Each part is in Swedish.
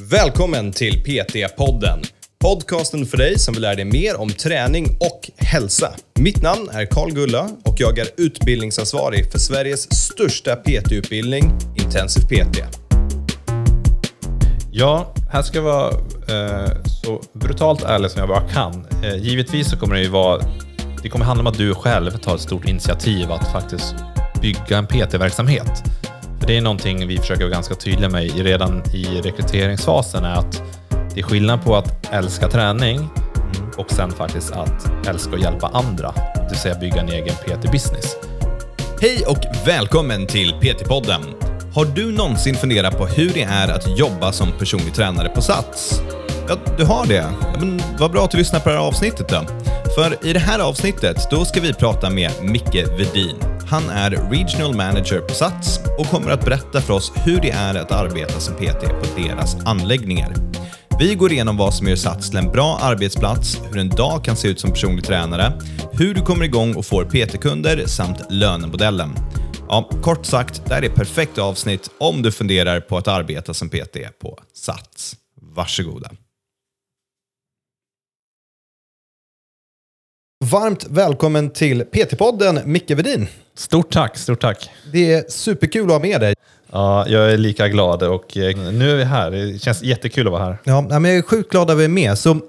Välkommen till PT-podden. Podcasten för dig som vill lära dig mer om träning och hälsa. Mitt namn är Karl Gulla och jag är utbildningsansvarig för Sveriges största PT-utbildning, Intensiv PT. Ja, här ska jag vara eh, så brutalt ärlig som jag bara kan. Eh, givetvis så kommer det ju vara... Det kommer handla om att du själv tar ett stort initiativ att faktiskt bygga en PT-verksamhet. Det är någonting vi försöker vara ganska tydliga med redan i rekryteringsfasen är att det är skillnad på att älska träning och sen faktiskt att älska att hjälpa andra. Det vill säga bygga en egen PT-business. Hej och välkommen till PT-podden. Har du någonsin funderat på hur det är att jobba som personlig tränare på Sats? Ja, du har det. Ja, men vad bra att du lyssnar på det här avsnittet då. För i det här avsnittet, då ska vi prata med Micke Vedin. Han är Regional Manager på Sats och kommer att berätta för oss hur det är att arbeta som PT på deras anläggningar. Vi går igenom vad som gör Sats till en bra arbetsplats, hur en dag kan se ut som personlig tränare, hur du kommer igång och får PT-kunder samt lönemodellen. Ja, kort sagt, det här är ett perfekt avsnitt om du funderar på att arbeta som PT på Sats. Varsågoda. Varmt välkommen till PT-podden, Micke Vedin. Stort tack, stort tack. Det är superkul att ha med dig. Ja, jag är lika glad och eh, nu är vi här. Det känns jättekul att vara här. Ja, men jag är sjukt glad att vi är med. Så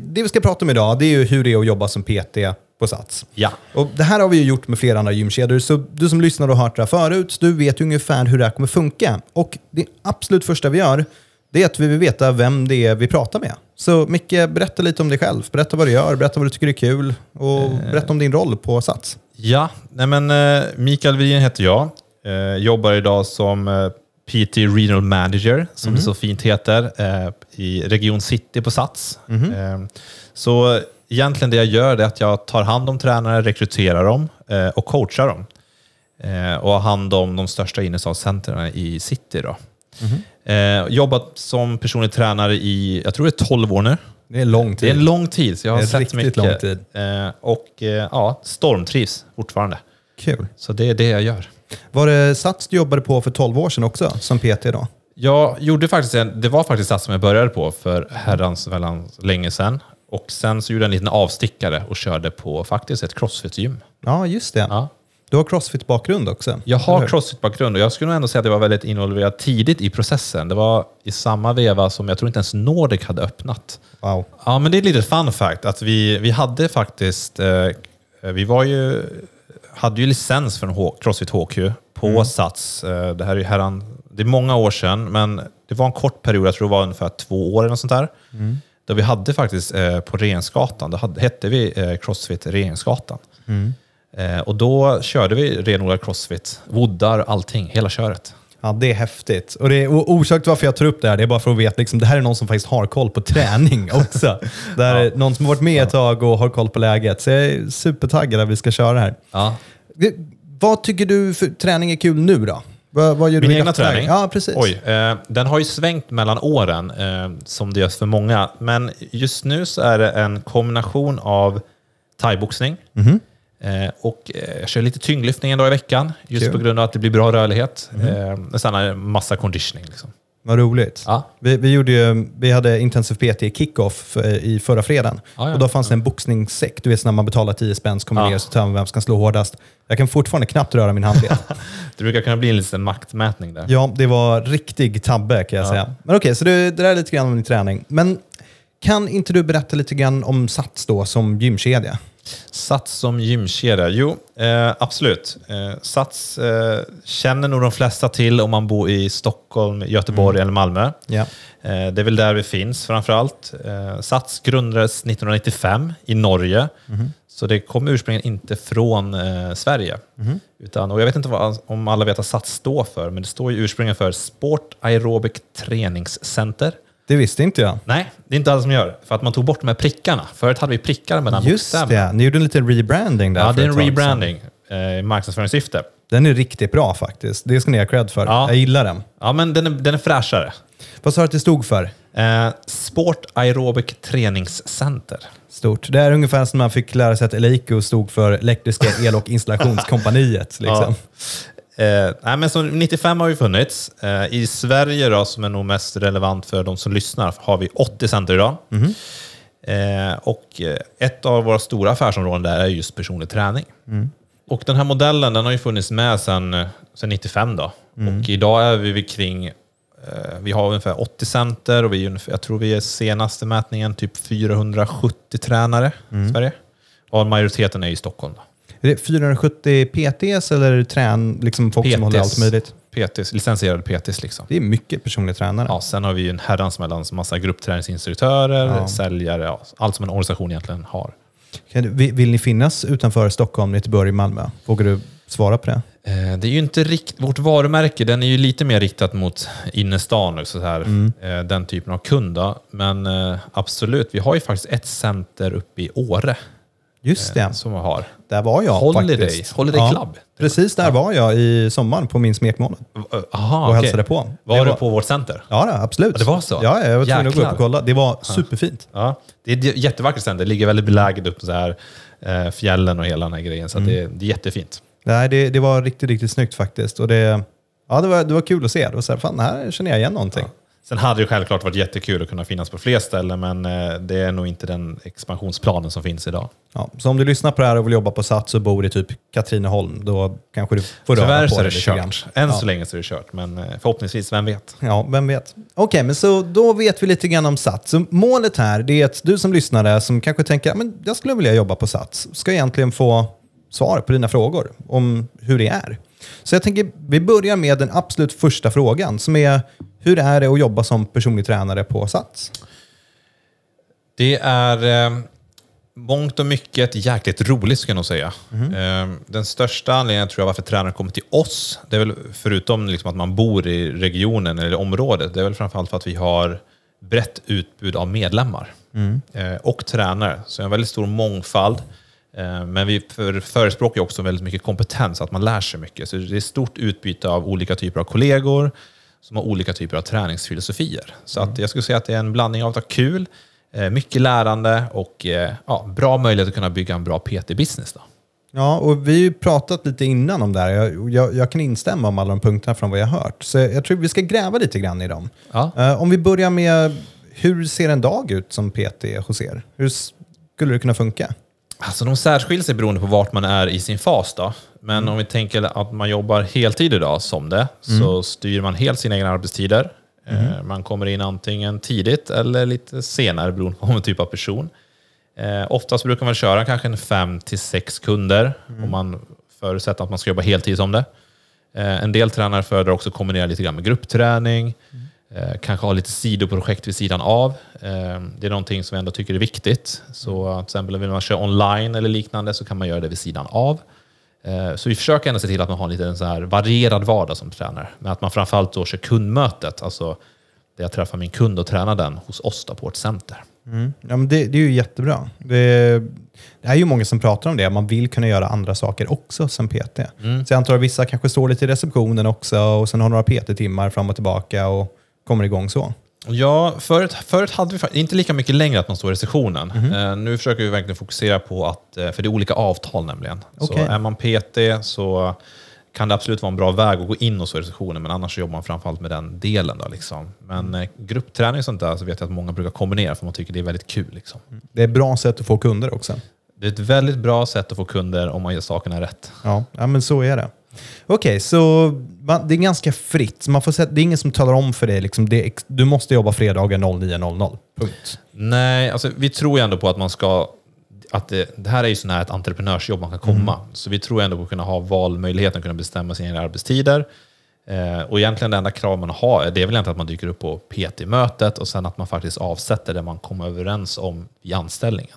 det vi ska prata om idag det är ju hur det är att jobba som PT på Sats. Ja. Och det här har vi ju gjort med flera andra gymkedjor, så du som lyssnar och har hört det här förut, du vet ungefär hur det här kommer funka. Och det absolut första vi gör, det är att vi vill veta vem det är vi pratar med. Så Micke, berätta lite om dig själv. Berätta vad du gör, berätta vad du tycker är kul och berätta om din roll på Sats. Ja, nej men eh, Mikael Widin heter jag. Eh, jobbar idag som eh, PT Regional Manager, som det så fint heter, eh, i Region City på Sats. Eh, så egentligen det jag gör är att jag tar hand om tränare, rekryterar dem eh, och coachar dem. Eh, och har hand om de största innerstadscentren i city. Då. Eh, jobbat som personlig tränare i, jag tror det är 12 år nu. Det är lång Det är en lång tid, så jag har Det är sett riktigt mycket. lång tid. Eh, och eh, ja, stormtrivs fortfarande. Kul. Så det är det jag gör. Var det Sats du jobbade på för 12 år sedan också, som PT då? Jag gjorde faktiskt en, det var faktiskt det som jag började på för herrans väldans länge sedan. Och sen så gjorde jag en liten avstickare och körde på faktiskt ett crossfit-gym. Ja, just det. Ja. Du har crossfit-bakgrund också. Jag har crossfit-bakgrund och jag skulle nog ändå säga att jag var väldigt involverad tidigt i processen. Det var i samma veva som jag tror inte ens Nordic hade öppnat. Wow. Ja, men det är ett litet fun fact att vi, vi hade faktiskt, eh, vi var ju, hade ju licens från H- Crossfit HQ på Sats. Eh, det här är herran, det är många år sedan, men det var en kort period, jag tror det var ungefär två år eller något sånt där. Då vi hade faktiskt eh, på Regeringsgatan, då hade, hette vi eh, Crossfit Regeringsgatan. Eh, och då körde vi renodlad crossfit, woodar, allting, hela köret. Ja, det är häftigt. Och, det är, och orsaken varför jag tar upp det här, det är bara för att veta liksom, det här är någon som faktiskt har koll på träning också. Det här är någon som har varit med ett tag och har koll på läget. Så jag är supertaggad att vi ska köra det här. Ja. Vad tycker du för träning är kul nu då? Vad, vad gör du Min i egna dagsläget? träning? Ja, precis. Oj, eh, den har ju svängt mellan åren, eh, som det görs för många. Men just nu så är det en kombination av thaiboxning Mhm. eh, och eh, jag kör lite tyngdlyftning en dag i veckan, just Kul. På grund av att det blir bra rörlighet. Eh, och sen massa conditioning. Liksom. Vad roligt. Ja. Vi, vi, gjorde ju, vi hade intensiv PT kickoff eh, i förra fredagen. Ja, ja. Och då fanns det en boxningssäck. Du vet när man betalar 10 spänn så kommer Ja. ner så tar man vem som kan slå hårdast. Jag kan fortfarande knappt röra min handled. Det brukar kunna bli en liten maktmätning där. Ja, det var riktig tabbe kan jag säga. Men okej, så det, det där är lite grann om din träning. Men kan inte du berätta lite grann om Sats då som gymkedja? Sats som gymkedja? Jo, eh, absolut. Eh, Sats eh, känner nog de flesta till om man bor i Stockholm, Göteborg eller Malmö. Eh, det är väl där vi finns framför allt. Eh, Sats grundades 1995 i Norge, så det kom ursprungligen inte från eh, Sverige. Utan, och jag vet inte vad, om alla vet vad Sats står för, men det står ju ursprungligen för Sport Aerobic Träningscenter. Det visste inte jag. Nej, det är inte alla som gör, för att man tog bort de här prickarna. Förut hade vi prickar mellan Just bokstäverna. det, ni gjorde en liten rebranding där Ja, för det är ett en tag sedan. rebranding eh, i marknadsföringssyfte. Den är riktigt bra faktiskt. Det ska ni ha cred för. Ja. Jag gillar den. Ja, men den är, den är fräschare. Vad sa du att det stod för? Eh, Sport Aerobic Träningscenter. Stort. Det är ungefär som man fick lära sig att Eleiko stod för Elektriska El och installationskompaniet. Liksom. Eh, nej, men så 95 har vi funnits. Eh, I Sverige, då, som är nog mest relevant för de som lyssnar, har vi 80 center idag. Eh, och eh, ett av våra stora affärsområden där är just personlig träning. Och den här modellen den har ju funnits med sedan, eh, sedan 95. Då. Och idag är vi kring, eh, vi har ungefär 80 center och vi jag tror vi är senaste mätningen typ 470 tränare i Sverige. Och majoriteten är i Stockholm. Då. Är det 470 PTs eller trän, liksom folk som håller allt möjligt? PTs, licensierade PTs liksom. Det är mycket personliga tränare. Ja, sen har vi ju en herrans mellan massa gruppträningsinstruktörer, Ja. säljare, ja, allt som en organisation egentligen har. Vill, vill ni finnas utanför Stockholm, Göteborg, Malmö? Vågar du svara på det? Eh, Det är ju inte rikt, vårt varumärke den är ju lite mer riktat mot innerstan, och så här, Mm. eh, den typen av kund. Men eh, absolut, vi har ju faktiskt ett center uppe i Åre Just det, som vi har. Där var jag Holiday, faktiskt. Holiday Club. Precis där var jag i sommar på min smekmånad Aha, och okej. hälsade på. Var Det det på vårt center? Ja, absolut. Ja, det var så? Ja, jag var tvungen att gå upp och kolla. Det var superfint. Ja, det är ett jättevackert center. Det ligger väldigt beläget upp så här, eh, fjällen och hela den här grejen. Så Mm. det, det är jättefint. Nej, det, det var riktigt, riktigt snyggt faktiskt. Och det, ja, det, var, det var kul att se. Det var så här, fan, här känner jag igen någonting. Sen hade det självklart varit jättekul att kunna finnas på fler ställen, men eh, det är nog inte den expansionsplanen som finns idag. Ja, så om du lyssnar på det här och vill jobba på Sats och bor i typ Katrineholm, då kanske du får röra på så är det lite grann. kört. Än Ja. så länge så är det kört, men eh, förhoppningsvis, vem vet? Ja, vem vet. Okej, men så då vet vi lite grann om Sats. Så målet här det är att du som lyssnare som kanske tänker att jag skulle vilja jobba på Sats ska egentligen få svar på dina frågor om hur det är. Så jag tänker vi börjar med den absolut första frågan som är hur är det att jobba som personlig tränare på Sats? Det är eh, mångt och mycket jäkligt roligt ska jag nog säga. Eh, den största anledningen tror jag varför tränaren kommer till oss, det är väl förutom liksom att man bor i regionen eller området, det är väl framförallt för att vi har brett utbud av medlemmar eh, och tränare. Så en väldigt stor mångfald. Eh, Men vi för, förespråkar också väldigt mycket kompetens, att man lär sig mycket. Så det är stort utbyte av olika typer av kollegor som har olika typer av träningsfilosofier. Så att jag skulle säga att det är en blandning av att ha kul, eh, mycket lärande och eh, ja, bra möjlighet att kunna bygga en bra PT-business. Ja, och vi har ju pratat lite innan om det här. Jag, jag, jag kan instämma om alla de punkterna från vad jag har hört. Så jag tror vi ska gräva lite grann i dem. Ja. Om vi börjar med, hur ser en dag ut som PT hos er? Hur skulle det kunna funka? Alltså de särskiljer sig beroende på vart man är i sin fas. Då. Men om vi tänker att man jobbar heltid idag som det, så styr man helt sina egna arbetstider. Eh, Man kommer in antingen tidigt eller lite senare beroende på vad typ av person. Eh, oftast brukar man köra kanske en fem till sex kunder om man förutsätter att man ska jobba heltid som det. Eh, en del tränare föredrar också att kombinera lite grann med gruppträning, eh, kanske ha lite sidoprojekt vid sidan av. Eh, det är någonting som vi ändå tycker är viktigt. Så till exempel vill man köra online eller liknande så kan man göra det vid sidan av. Eh, Så vi försöker ändå se till att man har lite en så här varierad vardag som tränare. Men att man framförallt då kör kundmötet, alltså där jag träffar min kund och tränar den hos oss då på ett center. Ja, men det, det är ju jättebra. Det, det är ju många som pratar om det. Man vill kunna göra andra saker också som PT. Så jag antar att vissa kanske står lite i receptionen också och sen har några PT-timmar fram och tillbaka och kommer igång så. Ja, förut, förut hade vi inte lika mycket längre att man står i sessionen. Eh, nu försöker vi verkligen fokusera på att, eh, för det är olika avtal nämligen. Okej. Så är man PT så kan det absolut vara en bra väg att gå in och stå i sessionen, men annars jobbar man framförallt med den delen. Då, liksom. Men eh, gruppträning och sånt där så vet jag att många brukar kombinera för man tycker det är väldigt kul. Liksom. Det är ett bra sätt att få kunder också. Det är ett väldigt bra sätt att få kunder om man gör sakerna rätt. Ja, ja men så är det. Okej, så man, det är ganska fritt. Så man får sätta, det är ingen som talar om för dig liksom, det, du måste jobba fredagar 09.00. Punkt. Nej, alltså, vi tror ju ändå på att man ska... Att det, det här är ju sån här ett entreprenörsjobb man kan komma. Så vi tror ändå på att kunna ha valmöjligheten, kunna bestämma sina egna arbetstider. Eh, och egentligen det enda krav man har, det är väl inte att man dyker upp på PT-mötet och sen att man faktiskt avsätter det man kom överens om i anställningen.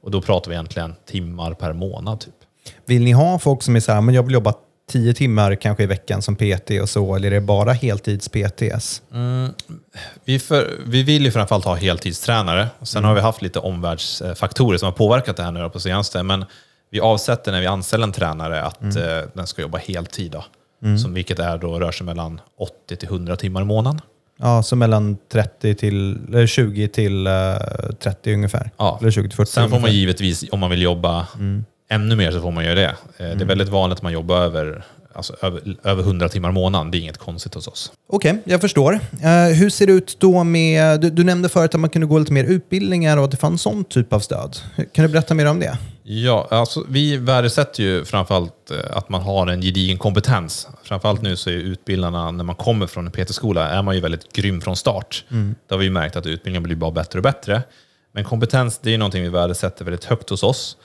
Och då pratar vi egentligen timmar per månad. Typ. Vill ni ha folk som är så här, men jag vill jobba tio timmar kanske i veckan som PT och så, eller är det bara heltids-PTs? Vi, för, vi vill ju framförallt ha heltidstränare. Sen har vi haft lite omvärldsfaktorer som har påverkat det här nu på senaste. Men vi avsätter när vi anställer en tränare att eh, den ska jobba heltid. Då. Som, vilket är då, rör sig mellan 80 till 100 timmar i månaden. Ja, så mellan 30 till, eller 20 till eh, 30 ungefär. Ja. Eller 20 till 40 Sen får man ungefär. givetvis, om man vill jobba ännu mer så får man göra det. Eh, Det är väldigt vanligt att man jobbar över alltså, över, över 100 timmar i månaden. Det är inget konstigt hos oss. Okej, jag förstår. Eh, hur ser det ut då med... Du, du nämnde förut att man kunde gå lite mer utbildningar och att det fanns sån typ av stöd. Kan du berätta mer om det? Ja, alltså, vi värdesätter ju framförallt eh, att man har en gedigen kompetens. Framförallt nu så är utbildarna, när man kommer från en PT-skola, är man ju väldigt grym från start. Mm. Det har vi märkt att utbildningen blir bara bättre och bättre. Men kompetens, det är någonting vi värdesätter väldigt högt hos oss.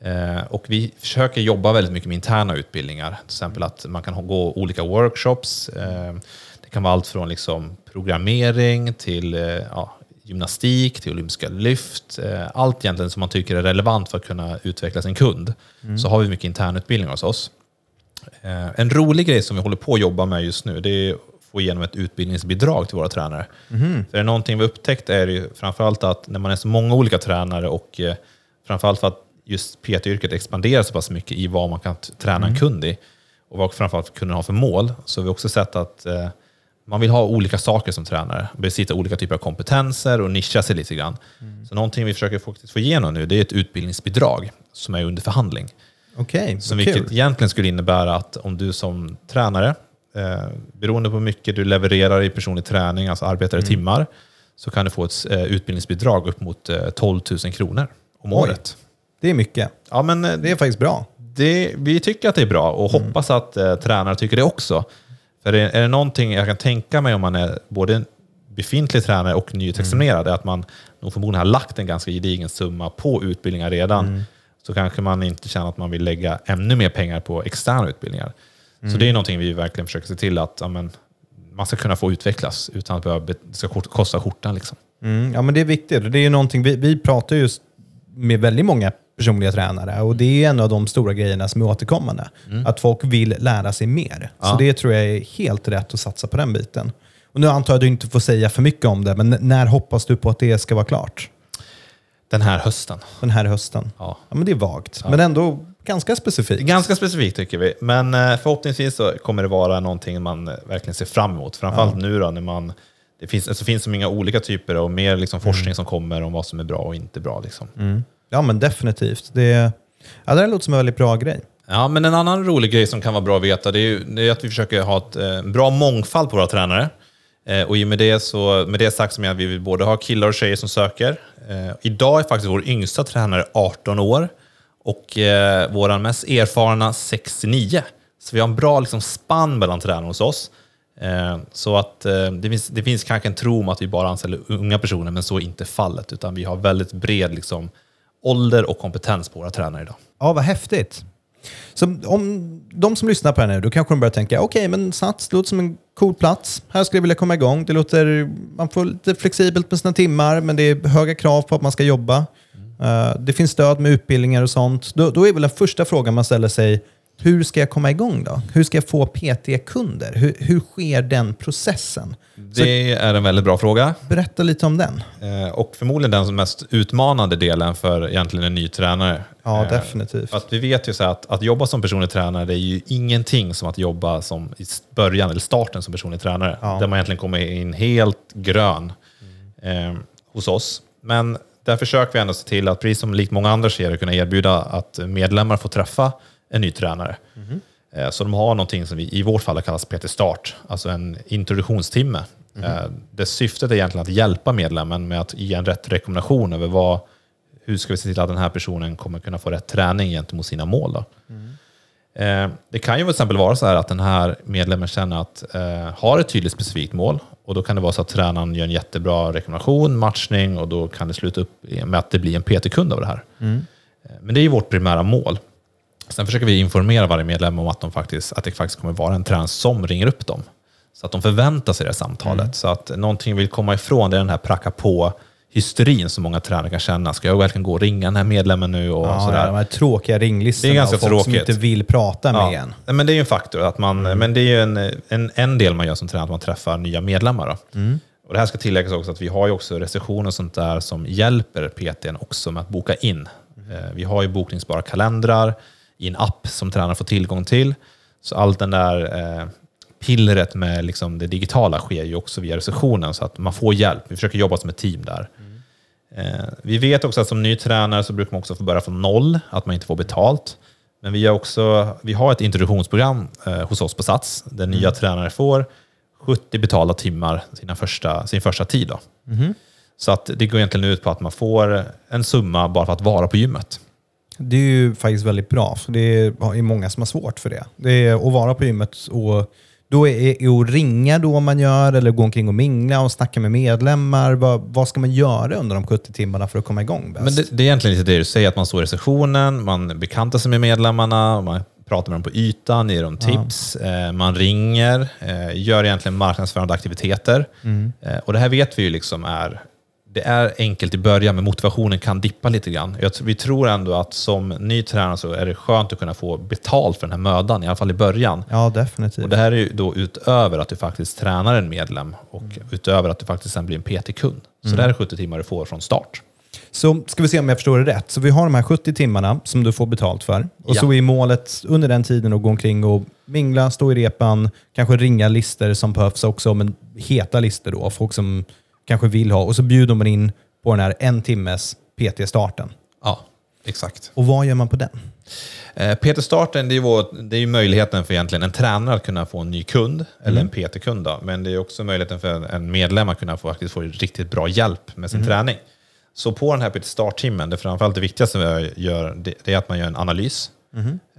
Eh, och vi försöker jobba väldigt mycket med interna utbildningar. Till exempel att man kan gå olika workshops. Eh, det kan vara allt från liksom programmering till ja, gymnastik, till olympiska lyft. Eh, allt egentligen som man tycker är relevant för att kunna utveckla sin kund. Mm. Så har vi mycket internutbildning hos oss. Eh, en rolig grej som vi håller på att jobba med just nu, det är att få igenom ett utbildningsbidrag till våra tränare. Mm. För är det någonting vi upptäckt är det ju framförallt att när man är så många olika tränare och eh, framförallt för att just PT-yrket expanderar så pass mycket i vad man kan träna mm. en kund i och vad framförallt kunden har för mål, så har vi också sett att man vill ha olika saker som tränare, besitta olika typer av kompetenser och nischa sig lite grann. Mm. Så någonting vi försöker få igenom nu det är ett utbildningsbidrag som är under förhandling. Okay, som vilket kul. egentligen skulle innebära att om du som tränare, eh, beroende på hur mycket du levererar i personlig träning, alltså arbetar i mm. timmar, så kan du få ett eh, utbildningsbidrag upp mot eh, 12 000 kronor om Oj, året. Det är mycket. Ja, men, eh, det är faktiskt bra. Det, vi tycker att det är bra och mm. hoppas att eh, tränare tycker det också. För är, är det någonting jag kan tänka mig om man är både befintlig tränare och nyutexaminerad, mm. är att man nog förmodligen har lagt en ganska gedigen summa på utbildningar redan. Mm. Så kanske man inte känner att man vill lägga ännu mer pengar på externa utbildningar. Mm. Så det är någonting vi verkligen försöker se till att amen, man ska kunna få utvecklas utan att behöva, det ska kosta skjortan. Liksom. Mm, ja, men det är viktigt. Det är någonting, vi, vi pratar just med väldigt många personliga tränare. Och det är en av de stora grejerna som är återkommande. Mm. Att folk vill lära sig mer. Ja. Så det tror jag är helt rätt att satsa på den biten. Och nu antar jag att du inte får säga för mycket om det, men när hoppas du på att det ska vara klart? Den här hösten. Den här hösten. Ja. ja men det är vagt, ja. men ändå ganska specifikt. Ganska specifikt tycker vi, men eh, förhoppningsvis så kommer det vara någonting man eh, verkligen ser fram emot. Framförallt ja. nu då när man det finns, alltså finns så många olika typer och mer liksom forskning mm. som kommer om vad som är bra och inte bra. Liksom. Mm. Ja, men definitivt. Det, ja, det där låter som en väldigt bra grej. Ja, men en annan rolig grej som kan vara bra att veta det är, ju, det är att vi försöker ha ett eh, bra mångfald på våra tränare. Eh, och i med det, så, med det sagt så menar vi vill både ha killar och tjejer som söker. Eh, idag är faktiskt vår yngsta tränare 18 år och eh, vår mest erfarna 69. Så vi har en bra liksom, spann mellan tränarna hos oss. Eh, så att eh, det finns, det finns kanske en tro om att vi bara anställer unga personer, men så är inte fallet. Utan vi har väldigt bred liksom, ålder och kompetens på våra tränare idag. Ja, vad häftigt. Så om de som lyssnar på det här nu, då kanske de börjar tänka, okej, okay, men Sats låter som en cool plats. Här skulle jag vilja komma igång. Det låter, man får lite flexibelt med sina timmar, men det är höga krav på att man ska jobba. Mm. Uh, det finns stöd med utbildningar och sånt. Då, då är väl den första frågan man ställer sig, hur ska jag komma igång då? Hur ska jag få PT-kunder? Hur, hur sker den processen? Det Så, är en väldigt bra fråga. Berätta lite om den. Eh, och förmodligen den mest utmanande delen för egentligen en ny tränare. Ja, eh, definitivt. Att vi vet ju så att, att jobba som personlig tränare det är ju ingenting som att jobba som i början eller starten som personlig tränare. Ja. Där man egentligen kommer in helt grön mm. eh, hos oss. Men där försöker vi ändå se till att, precis som likt många andra kedjor, kunna erbjuda att medlemmar får träffa en ny tränare. Mm. Så de har någonting som vi i vårt fall kallas PT Start, alltså en introduktionstimme. Mm. Det syftet är egentligen att hjälpa medlemmen med att ge en rätt rekommendation över vad, hur ska vi se till att den här personen kommer kunna få rätt träning gentemot sina mål. Mm. Det kan ju till exempel vara så här att den här medlemmen känner att har ett tydligt specifikt mål och då kan det vara så att tränaren gör en jättebra rekommendation, matchning och då kan det sluta upp med att det blir en PT-kund av det här. Mm. Men det är ju vårt primära mål. Sen försöker vi informera varje medlem om att, de faktiskt, att det faktiskt kommer vara en tränare som ringer upp dem. Så att de förväntar sig det samtalet. Mm. Så att någonting vi vill komma ifrån det är den här pracka på hysterin som många tränare kan känna. Ska jag verkligen gå och ringa den här medlemmen nu? Och ja, sådär. de här tråkiga ringlistorna det är ganska och folk tråkigt. som inte vill prata med ja. en. Men det är ju en faktor. Att man, mm. Men det är ju en, en, en del man gör som tränare, att man träffar nya medlemmar. Mm. Och det här ska tilläggas också att vi har ju också restriktioner och sånt där som hjälper PTn också med att boka in. Mm. Vi har ju bokningsbara kalendrar i en app som tränaren får tillgång till. Så allt den där eh, pillret med liksom det digitala sker ju också via receptionen så att man får hjälp. Vi försöker jobba som ett team där. Mm. Eh, vi vet också att som ny tränare så brukar man också få börja från noll, att man inte får betalt. Men vi, också, vi har ett introduktionsprogram eh, hos oss på Sats där nya tränare får 70 betalda timmar sina första, sin första tid. Då. Så att det går egentligen ut på att man får en summa bara för att vara på gymmet. Det är ju faktiskt väldigt bra, för det är många som har svårt för det. Det är att vara på gymmet och då är att ringa då man gör, eller gå omkring och mingla och snacka med medlemmar. Vad, vad ska man göra under de 70 timmarna för att komma igång bäst? Men det, det är egentligen lite det du säger, att man står i sessionen, man bekantar sig med medlemmarna, man pratar med dem på ytan, ger dem tips, eh, man ringer, eh, gör egentligen marknadsförande aktiviteter. Eh, och det här vet vi ju liksom är det är enkelt i början, men motivationen kan dippa lite grann. Jag, vi tror ändå att som ny tränare så är det skönt att kunna få betalt för den här mödan, i alla fall i början. Ja, definitivt. Och det här är ju då utöver att du faktiskt tränar en medlem och utöver att du faktiskt sen blir en PT-kund. Så det här är 70 timmar du får från start. Så ska vi se om jag förstår det rätt. Så vi har de här 70 timmarna som du får betalt för. Och Ja. så är målet under den tiden att gå omkring och mingla, stå i repan, kanske ringa lister som behövs också, men heta lister då, folk som kanske vill ha. Och så bjuder man in på den här en timmes PT-starten. Ja, exakt. Och vad gör man på den? Eh, PT-starten det är, vår, det är möjligheten för egentligen en tränare att kunna få en ny kund, eller en PT-kund. Men det är också möjligheten för en- medlem att kunna få, faktiskt få riktigt bra hjälp med sin träning. Så på den här PT-starttimmen, det framförallt det viktigaste vi gör, det, är att man gör en analys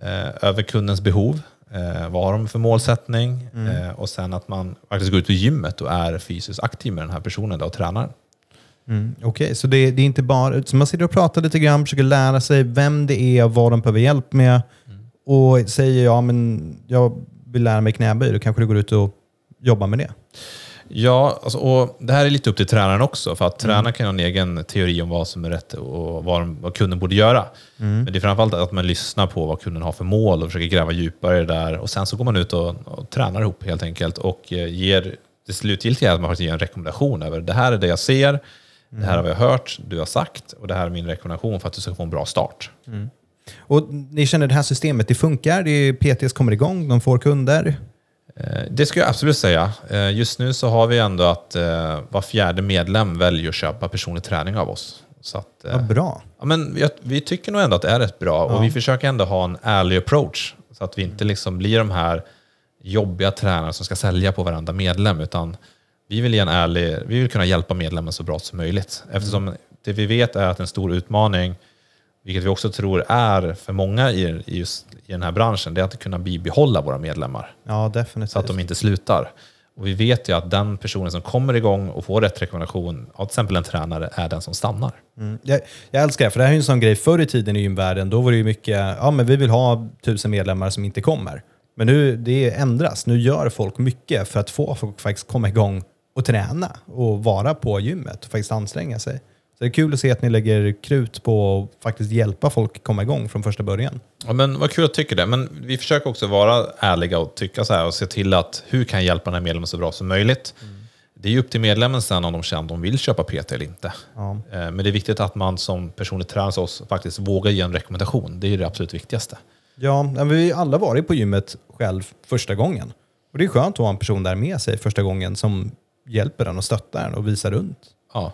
eh, över kundens behov. Eh, vad har de för målsättning? Eh, och sen att man faktiskt går ut på gymmet och är fysiskt aktiv med den här personen då, och tränar. Mm, Okej, så det, det är inte bara... Så man sitter och pratar lite grann, försöker lära sig vem det är, vad de behöver hjälp med. Och säger ja, men jag vill lära mig knäböj, då kanske du går ut och jobbar med det. Ja, alltså, och det här är lite upp till tränaren också, för att tränaren kan ha en egen teori om vad som är rätt och vad, de, vad kunden borde göra. Men det är framförallt att man lyssnar på vad kunden har för mål och försöker gräva djupare i det där. Och sen så går man ut och, och tränar ihop helt enkelt och eh, ger det slutgiltiga är att man faktiskt ger en rekommendation över det här är det jag ser, det här har vi hört, du har sagt och det här är min rekommendation för att du ska få en bra start. Och ni känner det här systemet, det funkar? Det är PTS kommer igång, de får kunder. Eh, Det ska jag absolut säga. Eh, Just nu så har vi ändå att eh, var fjärde medlem väljer att köpa personlig träning av oss. Så att, Vad bra. Ja, men vi, tycker nog ändå att det är rätt bra och vi försöker ändå ha en ärlig approach. Så att vi inte liksom blir de här jobbiga tränarna som ska sälja på varandra medlem. Utan vi vill, ge en ärlig, vi vill kunna hjälpa medlemmen så bra som möjligt. Eftersom det vi vet är att en stor utmaning, vilket vi också tror är för många i, just, i den här branschen, det är att kunna bibehålla våra medlemmar Ja, definitivt. så att de inte slutar. Och vi vet ju att den personen som kommer igång och får rätt rekommendation av till exempel en tränare är den som stannar. Mm. Jag, jag älskar det, för det här är en sån grej. Förr i tiden i gymvärlden, då var det ju mycket, ja men vi vill ha tusen medlemmar som inte kommer. Men nu, det ändras. Nu gör folk mycket för att få folk faktiskt komma igång och träna och vara på gymmet och faktiskt anstränga sig. Så det är kul att se att ni lägger krut på att faktiskt hjälpa folk komma igång från första början. Ja, men vad kul att du tycker det. Men vi försöker också vara ärliga och tycka så här och se till att hur kan jag hjälpa den här medlemmen så bra som möjligt. Det är ju upp till medlemmen sen om de känner att de vill köpa PT eller inte. Ja. Eh, Men det är viktigt att man som personlig tränare hos oss faktiskt vågar ge en rekommendation. Det är det absolut viktigaste. Ja, men vi har alla varit på gymmet själv första gången. Och det är skönt att ha en person där med sig första gången som hjälper den och stöttar den och visar runt. Ja.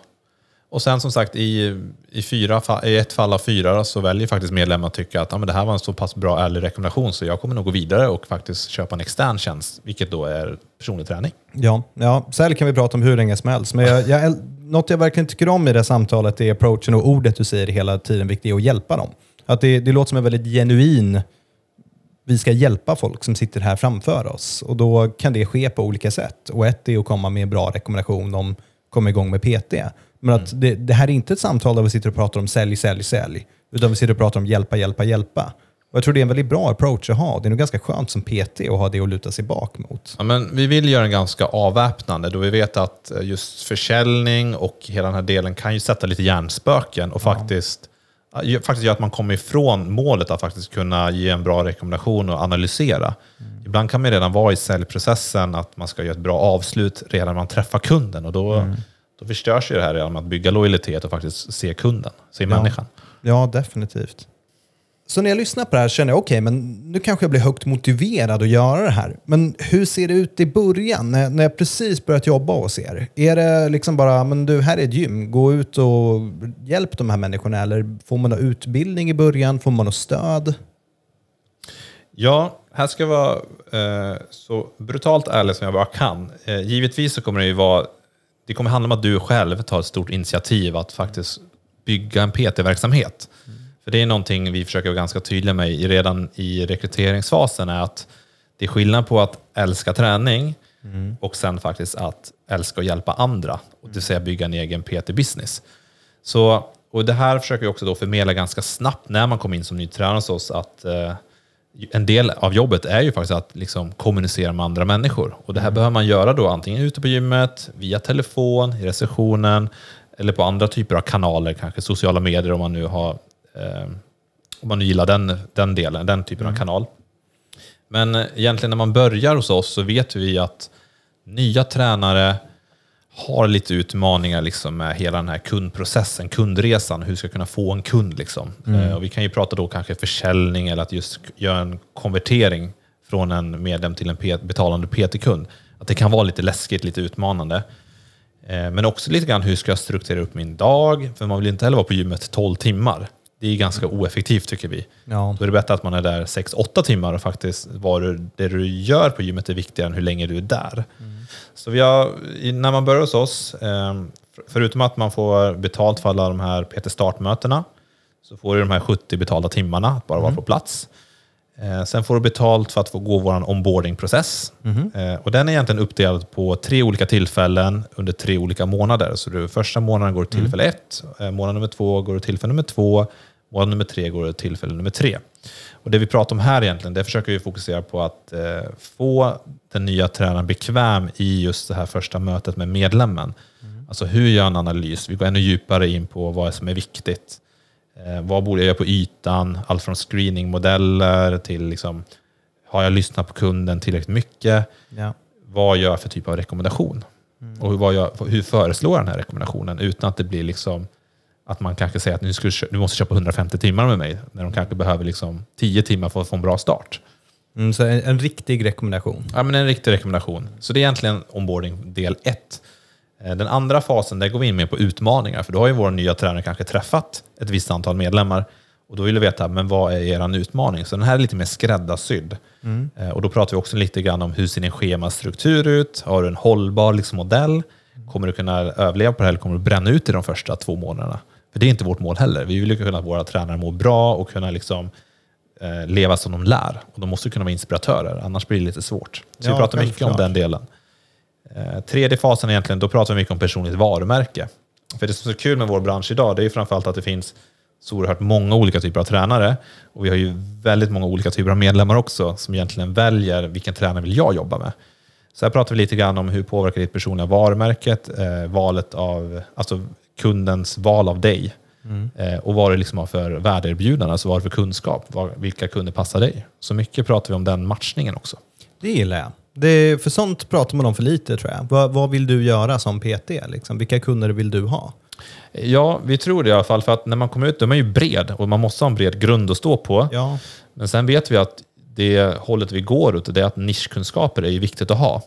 Och sen som sagt, i, i, fyra, i ett fall av fyra så väljer faktiskt medlemmar att tycka att ah, men det här var en så pass bra ärlig rekommendation så jag kommer nog gå vidare och faktiskt köpa en extern tjänst, vilket då är personlig träning. Ja, ja sälj kan vi prata om hur länge som helst. Men jag, jag, något jag verkligen tycker om i det här samtalet är approachen och ordet du säger hela tiden, vilket är att hjälpa dem. Att det, det låter som en väldigt genuin, vi ska hjälpa folk som sitter här framför oss. Och då kan det ske på olika sätt. Och ett är att komma med en bra rekommendation om komma igång med PT. Men att det, det här är inte ett samtal där vi sitter och pratar om sälj, sälj, sälj. Utan vi sitter och pratar om hjälpa, hjälpa, hjälpa. Och jag tror det är en väldigt bra approach att ha. Det är nog ganska skönt som PT att ha det att luta sig bak mot. Ja, men vi vill göra en ganska avväpnande då vi vet att eh, just försäljning och hela den här delen kan ju sätta lite hjärnspöken och faktiskt, ja, ju- faktiskt göra att man kommer ifrån målet att faktiskt kunna ge en bra rekommendation och analysera. Ibland kan man redan vara i säljprocessen att man ska göra ett bra avslut redan när man träffar kunden och då, då förstörs ju det här genom att bygga lojalitet och faktiskt se kunden, se människan. Ja, definitivt. Så när jag lyssnar på det här känner jag, okej, men nu kanske jag blir högt motiverad att göra det här. Men hur ser det ut i början, när, när jag precis börjat jobba hos er? Är det liksom bara, men du, här är ett gym, gå ut och hjälp de här människorna, eller får man någon utbildning i början? Får man något stöd? Ja, här ska jag vara eh, så brutalt ärlig som jag bara kan. Eh, givetvis så kommer det ju vara, det kommer handla om att du själv tar ett stort initiativ att faktiskt bygga en PT-verksamhet. För det är någonting vi försöker vara ganska tydliga med redan i rekryteringsfasen, är att det är skillnad på att älska träning och sen faktiskt att älska och hjälpa andra, och det vill säga bygga en egen PT-business. Så, och det här försöker vi också då förmedla ganska snabbt när man kommer in som ny tränare hos oss, att eh, en del av jobbet är ju faktiskt att liksom kommunicera med andra människor. Och det här behöver man göra då antingen ute på gymmet, via telefon, i receptionen, eller på andra typer av kanaler, kanske sociala medier om man nu har eh, om man nu gillar den, den delen, den typen av kanal. Men egentligen när man börjar hos oss så vet vi att nya tränare har lite utmaningar liksom med hela den här kundprocessen, kundresan, hur ska kunna få en kund. Liksom. Eh, Och vi kan ju prata då kanske försäljning eller att just göra en konvertering från en medlem till en betalande PT-kund. Att det kan vara lite läskigt, lite utmanande. Eh, Men också lite grann hur ska jag strukturera upp min dag? För man vill inte heller vara på gymmet 12 timmar. Det är ganska oeffektivt tycker vi. Ja. Då är det bättre att man är där 6-8 timmar och faktiskt vad du, det du gör på gymmet är viktigare än hur länge du är där. Så vi har, när man börjar hos oss, eh, för- förutom att man får betalt för alla de här PT Start-mötena, så får du de här 70 betalda timmarna att bara vara på plats. Eh, sen får du betalt för att få gå vår onboarding-process. Eh, och den är egentligen uppdelad på tre olika tillfällen under tre olika månader. Så du, första månaden går du tillfälle ett, eh, månad nummer två går du tillfälle nummer två, månad nummer tre går du tillfälle nummer tre. Och det vi pratar om här egentligen, det försöker vi fokusera på att eh, få den nya tränaren bekväm i just det här första mötet med medlemmen. Alltså hur gör en analys? Vi går ännu djupare in på vad som är viktigt. Eh, vad borde jag göra på ytan? Allt från screeningmodeller till liksom, har jag lyssnat på kunden tillräckligt mycket? Ja. Vad gör jag för typ av rekommendation? Och hur, jag, hur föreslår jag den här rekommendationen utan att det blir liksom att man kanske säger att nu ska du, du måste köpa 150 timmar med mig när de kanske behöver liksom 10 timmar för att få en bra start. Mm, så en, en riktig rekommendation. Ja, men en riktig rekommendation. Så det är egentligen onboarding del ett. Eh, Den andra fasen, där går vi in mer på utmaningar. För då har ju vår nya tränare kanske träffat ett visst antal medlemmar. Och då vill vi veta, men vad är er utmaning? Så den här är lite mer skräddarsydd. Eh, Och då pratar vi också lite grann om hur ser din schemastruktur ut? Har du en hållbar liksom, modell? Kommer du kunna överleva på det här eller kommer du bränna ut i de första två månaderna? För det är inte vårt mål heller. Vi vill ju kunna att våra tränare mår bra och kunna liksom, eh, leva som de lär. Och de måste kunna vara inspiratörer, annars blir det lite svårt. Så Ja, vi pratar mycket om självklart. den delen. Eh, tredje fasen egentligen, då pratar vi mycket om personligt varumärke. För det som är så kul med vår bransch idag, det är ju framförallt att det finns så oerhört många olika typer av tränare. Och vi har ju väldigt många olika typer av medlemmar också, som egentligen väljer vilken tränare vill jag jobba med. Så här pratar vi lite grann om hur påverkar ditt personliga varumärket, eh, valet av, alltså kundens val av dig. Eh, och vad du liksom har för värdeerbjudande, alltså vad du har för kunskap, vad, vilka kunder passar dig. Så mycket pratar vi om den matchningen också. Det gillar jag. Det, för sånt pratar man om för lite tror jag. Vad, vad vill du göra som PT? Liksom? Vilka kunder vill du ha? Ja, vi tror det i alla fall, för att när man kommer ut, då är man ju bred och man måste ha en bred grund att stå på. Ja, Men sen vet vi att det hållet vi går åt, det är att nischkunskaper är ju viktigt att ha.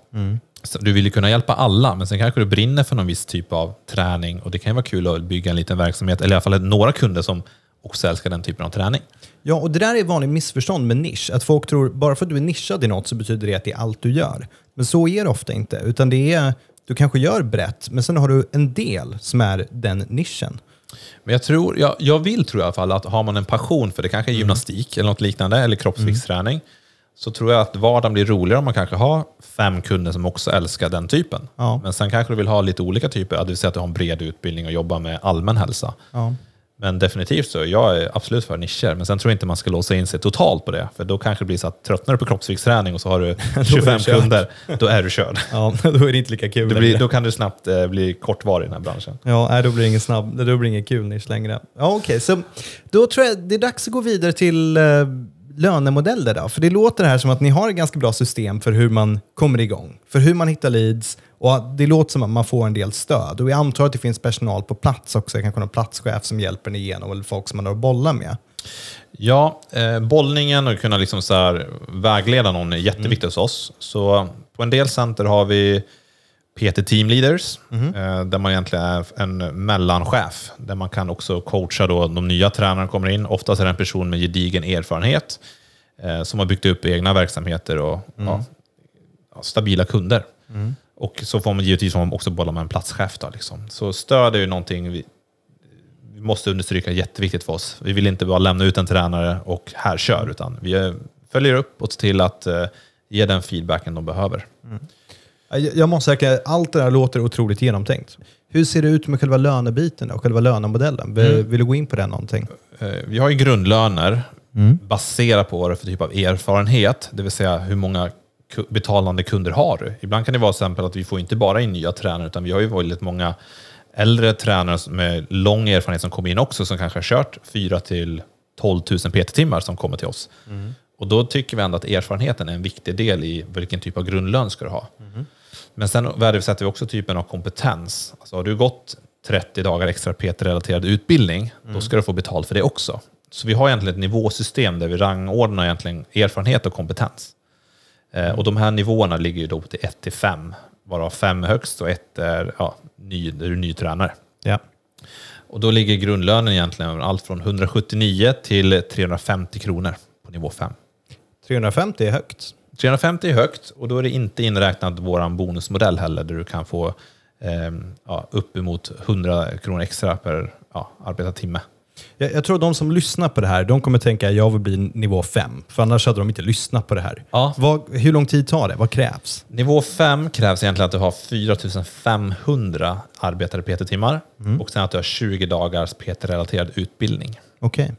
Så du vill ju kunna hjälpa alla, men sen kanske du brinner för någon viss typ av träning och det kan ju vara kul att bygga en liten verksamhet, eller i alla fall några kunder som också älskar den typen av träning. Ja, och det där är ett vanligt missförstånd med nisch. Att folk tror bara för att du är nischad i något så betyder det att det är allt du gör. Men så är det ofta inte. Utan det är, du kanske gör brett, men sen har du en del som är den nischen. Men jag, tror, jag, jag vill tro i alla fall att har man en passion för det, kanske är gymnastik eller något liknande, eller kroppsviktsträning, så tror jag att vardagen blir roligare om man kanske har fem kunder som också älskar den typen. Ja. Men sen kanske du vill ha lite olika typer, det vill säga att du har en bred utbildning och jobbar med allmän hälsa. Ja. Men definitivt så, jag är absolut för nischer, men sen tror jag inte man ska låsa in sig totalt på det. För då kanske det blir så att tröttnar du på kroppsviktsträning och så har du 25 körd. kunder, då är du körd. ja, då är det inte lika kul Det blir, då kan du snabbt eh, bli kortvarig i den här branschen. Ja, nej, då blir det ingen snabb, då blir det ingen kul nisch längre. Ja, okej, så då tror jag det är dags att gå vidare till eh, lönemodeller då. För det låter här som att ni har ett ganska bra system för hur man kommer igång, för hur man hittar leads och det låter som att man får en del stöd. Och jag antar att det finns personal på plats också, kanske någon platschef som hjälper en igenom eller folk som man har att bolla med. Ja, eh, bollningen och kunna liksom så här vägleda någon är jätteviktigt hos oss. Så på en del center har vi PT Team Leaders, eh, där man egentligen är en mellanchef, där man kan också coacha då de nya tränarna kommer in. Oftast är det en person med gedigen erfarenhet. eh, som har byggt upp egna verksamheter och ja, ja, stabila kunder. Och så får man givetvis får man också bolla med en platschef. Då, liksom. Så stöd är ju någonting vi, vi måste understryka jätteviktigt för oss. Vi vill inte bara lämna ut en tränare och här kör, utan vi eh, följer upp och ser till att eh, ge den feedbacken de behöver. Jag jag måste säga att allt det där låter otroligt genomtänkt. Hur ser det ut med själva lönebiten och själva lönemodellen? Vill, vill du gå in på det någonting? Eh, Vi har ju grundlöner baserat på vad det för typ av erfarenhet, det vill säga hur många betalande kunder har du. Ibland kan det vara exempel att vi får inte bara in nya tränare, utan vi har ju väldigt många äldre tränare med lång erfarenhet som kommer in också, som kanske har kört 4 till 12 000 PT-timmar som kommer till oss. Och då tycker vi ändå att erfarenheten är en viktig del i vilken typ av grundlön ska du ha. Men sen värdesätter vi också typen av kompetens. Alltså har du gått 30 dagar extra PT-relaterad utbildning, då ska du få betalt för det också. Så vi har egentligen ett nivåsystem där vi rangordnar egentligen erfarenhet och kompetens. Eh, och de här nivåerna ligger ju då till 1 till 5, varav 5 är högst och 1 är ja, ny, du är ny tränare. Ja. Och då ligger grundlönen egentligen allt från 179 till 350 kronor på nivå 5. 350 är högt. 350 är högt och då är det inte inräknat vår bonusmodell heller där du kan få eh, ja, uppemot 100 kronor extra per ja, arbetad timme. Jag, jag tror de som lyssnar på det här, de kommer tänka jag vill bli nivå 5. För annars hade de inte lyssnat på det här. Ja. Vad, hur lång tid tar det? Vad krävs? Nivå 5 krävs egentligen att du har 4500 arbetade PT-timmar och sen att du har 20 dagars PT-relaterad utbildning. Okej.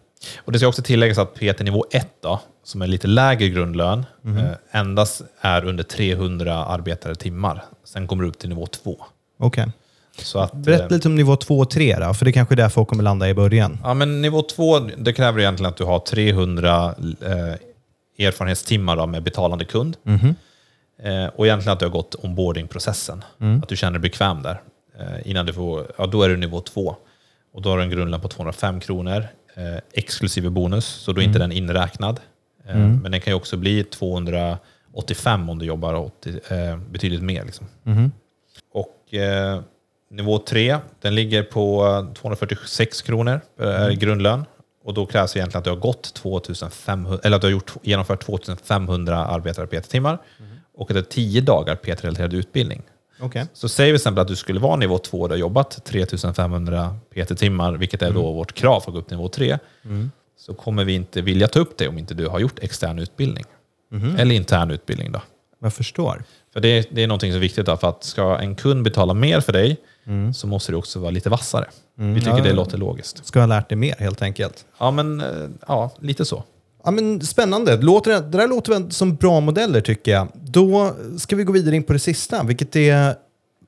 Och det ska också tilläggas att PT nivå 1, då, som är lite lägre grundlön, Mhm. eh, endast är under 300 arbetade timmar. Sen kommer du upp till nivå 2. Okej. Så att, Berätta eh, lite om nivå 2 och 3 då, för det är kanske är där folk kommer landa i början. Ja, men nivå 2, det kräver egentligen att du har 300 eh, erfarenhetstimmar då, med betalande kund. Eh, och egentligen att du har gått onboardingprocessen. Att du känner dig bekväm där. Eh, innan du får, ja, då är du nivå 2. Och då har du en grundlön på 205 kronor, eh, exklusive bonus, så då är inte den inräknad. Eh, Men den kan ju också bli 285 om du jobbar 80, eh, betydligt mer. Liksom. Och eh, nivå 3, den ligger på eh, 246 kronor per grundlön. Och då krävs egentligen att du har gått 2500, eller att du har gjort, genomfört 2500 arbetade PT-timmar och att det är 10 dagar PT-relaterad utbildning. Okej. Så säger vi till exempel att du skulle vara nivå 2 och du har jobbat 3500 PT-timmar, vilket är då vårt krav för att gå upp till nivå 3, så kommer vi inte vilja ta upp det om inte du har gjort extern utbildning. Eller intern utbildning. då. Jag förstår. För det, det är någonting som är viktigt, då, för att ska en kund betala mer för dig så måste du också vara lite vassare. Vi tycker Ja. det låter logiskt. Ska ha lärt dig mer helt enkelt. Ja, men eh, ja, lite så. Ja, men spännande. Låter det, det där låter som bra modeller tycker jag. Då ska vi gå vidare in på det sista, vilket är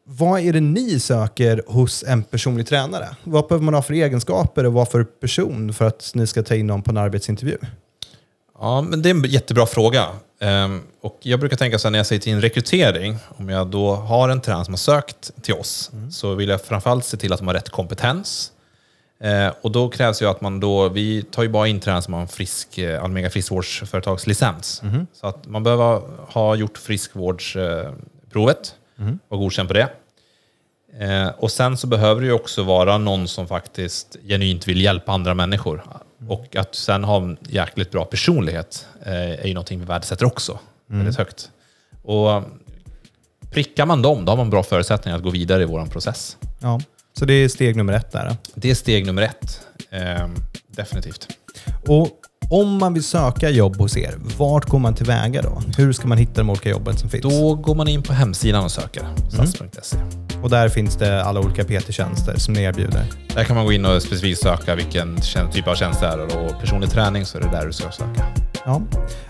vad är det ni söker hos en personlig tränare? Vad behöver man ha för egenskaper och vad för person för att ni ska ta in någon på en arbetsintervju? Ja, men det är en jättebra fråga. Ehm, och jag brukar tänka så här när jag säger till en rekrytering, om jag då har en tränare som har sökt till oss, så vill jag framförallt se till att de har rätt kompetens. Eh, och då krävs ju att man då, vi tar ju bara in tränare som har en frisk, eh, Almega friskvårdsföretagslicens. Så att man behöver ha gjort friskvårdsprovet och godkänt på det. Eh, och sen så behöver det ju också vara någon som faktiskt genuint vill hjälpa andra människor. Och att sen ha en jäkligt bra personlighet eh, är ju någonting vi värdesätter också väldigt högt. Och prickar man dem, då har man bra förutsättningar att gå vidare i vår process. Ja. Så det är steg nummer ett där. Det är steg nummer ett. Eh, definitivt. Och om man vill söka jobb hos er, vart går man tillväga då? Hur ska man hitta de olika jobben som finns? Då går man in på hemsidan och söker, sats.se. Och där finns det alla olika PT-tjänster som ni erbjuder. Där kan man gå in och specifikt söka vilken typ av tjänst det är och personlig träning så är det där du ska söka. Ja.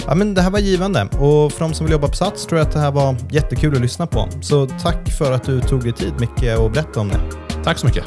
ja, men det här var givande och för de som vill jobba på Sats tror jag att det här var jättekul att lyssna på. Så tack för att du tog dig tid Micke och berättade om det. Tack så mycket.